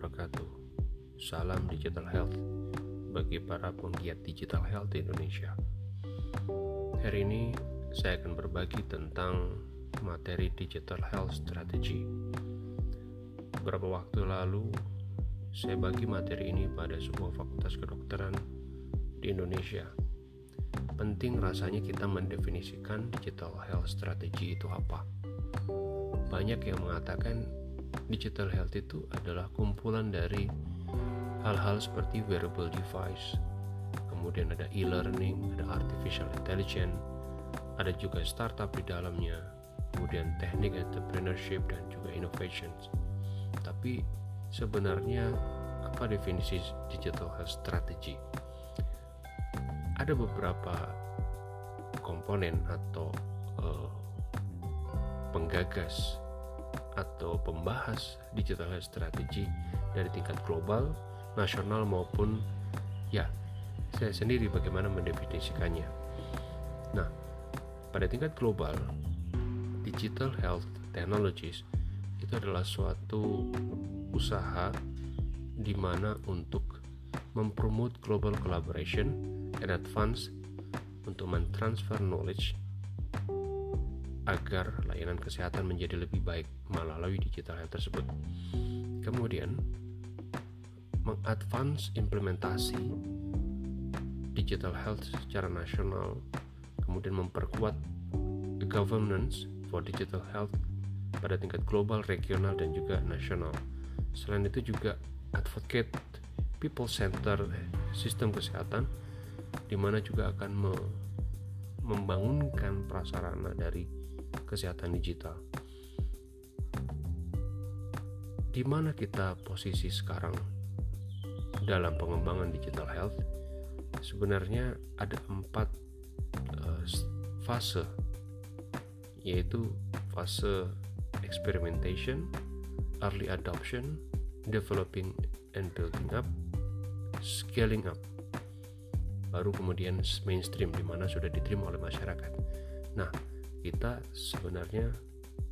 wabarakatuh. Salam Digital Health bagi para penggiat digital health di Indonesia. Hari ini saya akan berbagi tentang materi digital health strategy. Beberapa waktu lalu saya bagi materi ini pada sebuah fakultas kedokteran di Indonesia. Penting rasanya kita mendefinisikan digital health strategy itu apa. Banyak yang mengatakan digital health itu adalah kumpulan dari hal-hal seperti wearable device, kemudian ada e-learning, ada artificial intelligence, ada juga startup di dalamnya, kemudian teknik entrepreneurship dan juga innovations. Tapi sebenarnya apa definisi digital health strategy? Ada beberapa komponen atau uh, penggagas atau pembahas digital health strategy dari tingkat global, nasional maupun ya saya sendiri bagaimana mendefinisikannya. Nah, pada tingkat global, digital health technologies itu adalah suatu usaha di mana untuk mempromot global collaboration and advance untuk mentransfer knowledge agar layanan kesehatan menjadi lebih baik melalui digital health tersebut. Kemudian, mengadvance implementasi digital health secara nasional, kemudian memperkuat governance for digital health pada tingkat global, regional, dan juga nasional. Selain itu juga advocate people center sistem kesehatan di mana juga akan me membangunkan prasarana dari kesehatan digital. Di mana kita posisi sekarang dalam pengembangan digital health? Sebenarnya ada empat uh, fase, yaitu fase experimentation, early adoption, developing and building up, scaling up, baru kemudian mainstream di mana sudah diterima oleh masyarakat. Nah, kita sebenarnya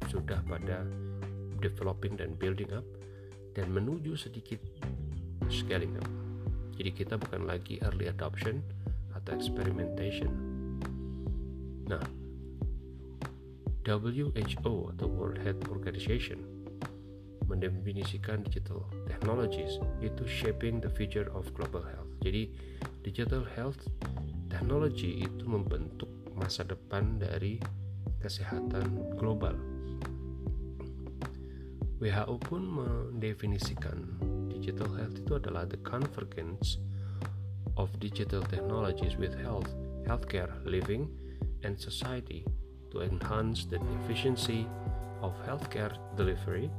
sudah pada developing dan building up dan menuju sedikit scaling up. Jadi kita bukan lagi early adoption atau experimentation. Nah, WHO atau World Health Organization mendefinisikan digital technologies itu shaping the future of global health. Jadi digital health technology itu membentuk masa depan dari kesehatan global. WHO pun mendefinisikan digital health itu adalah the convergence of digital technologies with health, healthcare, living, and society to enhance the efficiency of healthcare delivery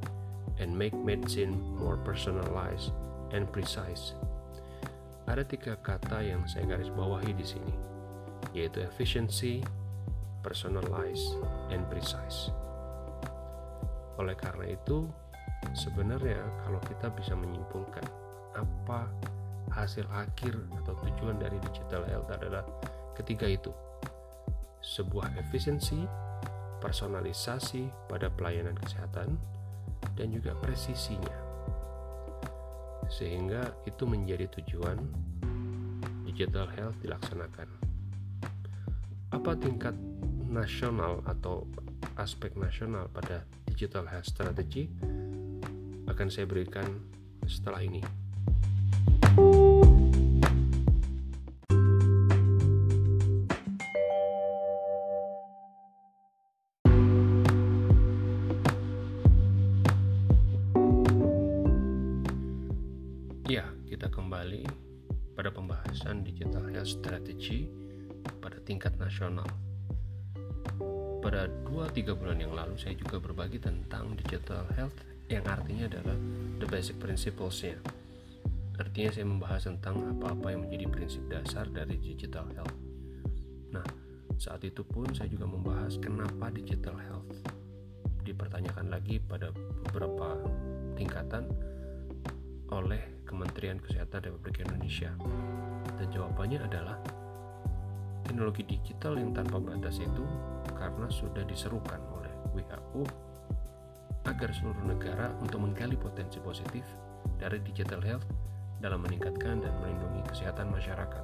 and make medicine more personalized and precise. Ada tiga kata yang saya garis bawahi di sini, yaitu efficiency, personalized, and precise. Oleh karena itu, sebenarnya kalau kita bisa menyimpulkan apa hasil akhir atau tujuan dari digital health adalah ketiga itu. Sebuah efisiensi, personalisasi pada pelayanan kesehatan, dan juga presisinya. Sehingga itu menjadi tujuan digital health dilaksanakan. Apa tingkat nasional atau aspek nasional pada digital health strategy akan saya berikan setelah ini. Ya, kita kembali pada pembahasan digital health strategy pada tingkat nasional pada 2-3 bulan yang lalu saya juga berbagi tentang digital health yang artinya adalah the basic principles-nya. Artinya saya membahas tentang apa-apa yang menjadi prinsip dasar dari digital health. Nah, saat itu pun saya juga membahas kenapa digital health. Dipertanyakan lagi pada beberapa tingkatan oleh Kementerian Kesehatan Republik Indonesia. Dan jawabannya adalah teknologi digital yang tanpa batas itu karena sudah diserukan oleh WHO agar seluruh negara untuk menggali potensi positif dari digital health dalam meningkatkan dan melindungi kesehatan masyarakat.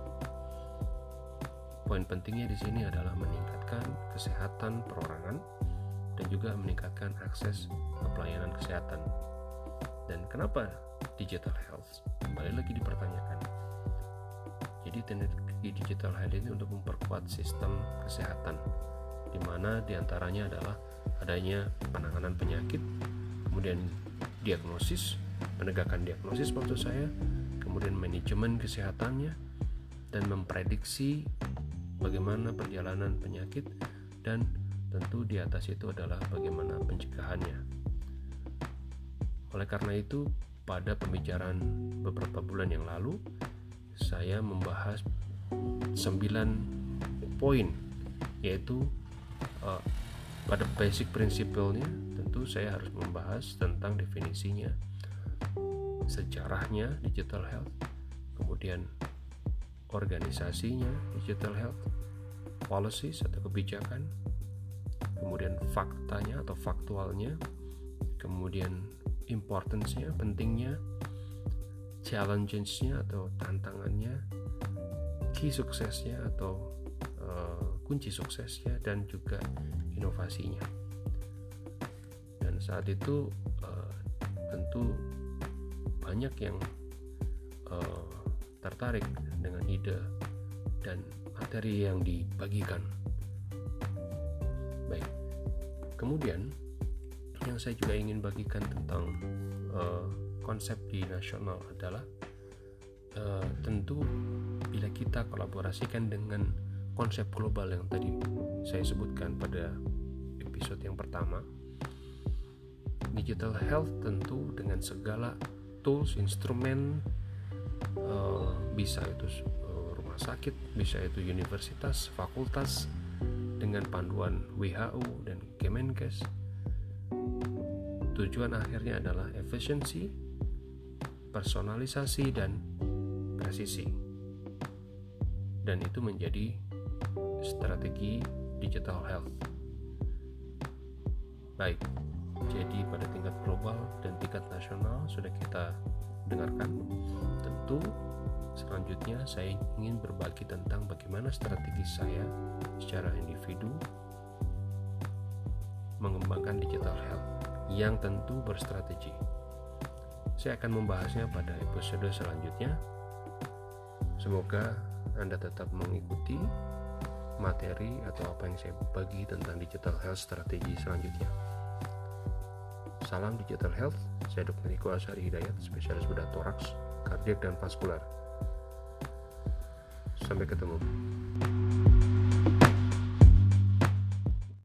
Poin pentingnya di sini adalah meningkatkan kesehatan perorangan dan juga meningkatkan akses ke pelayanan kesehatan. Dan kenapa digital health? Kembali lagi dipertanyakan. Jadi teknologi digital health ini untuk memperkuat sistem kesehatan, di mana di antaranya adalah adanya penanganan penyakit, kemudian diagnosis, penegakan diagnosis maksud saya, kemudian manajemen kesehatannya, dan memprediksi bagaimana perjalanan penyakit dan tentu di atas itu adalah bagaimana pencegahannya. Oleh karena itu, pada pembicaraan beberapa bulan yang lalu, saya membahas 9 poin yaitu uh, pada basic prinsipalnya tentu saya harus membahas tentang definisinya. Sejarahnya digital health kemudian organisasinya digital health, policies atau kebijakan, kemudian faktanya atau faktualnya, kemudian importance-nya, pentingnya, challenge-nya atau tantangannya, key suksesnya atau kunci suksesnya dan juga inovasinya. Dan saat itu uh, tentu banyak yang uh, tertarik dengan ide dan materi yang dibagikan. Baik, kemudian yang saya juga ingin bagikan tentang uh, konsep di nasional adalah uh, tentu bila kita kolaborasikan dengan konsep global yang tadi saya sebutkan pada episode yang pertama digital health tentu dengan segala tools, instrumen, uh, bisa itu uh, rumah sakit, bisa itu universitas, fakultas dengan panduan WHO dan Kemenkes. Tujuan akhirnya adalah efisiensi, personalisasi dan presisi. Dan itu menjadi strategi digital health. Baik, jadi pada tingkat global dan tingkat nasional sudah kita dengarkan. Tentu selanjutnya saya ingin berbagi tentang bagaimana strategi saya secara individu mengembangkan digital health yang tentu berstrategi. Saya akan membahasnya pada episode selanjutnya. Semoga Anda tetap mengikuti materi atau apa yang saya bagi tentang digital health strategi selanjutnya. Salam Digital Health, saya Dr. Niko Asari Hidayat, spesialis bedah toraks, kardiak, dan vaskular. Sampai ketemu.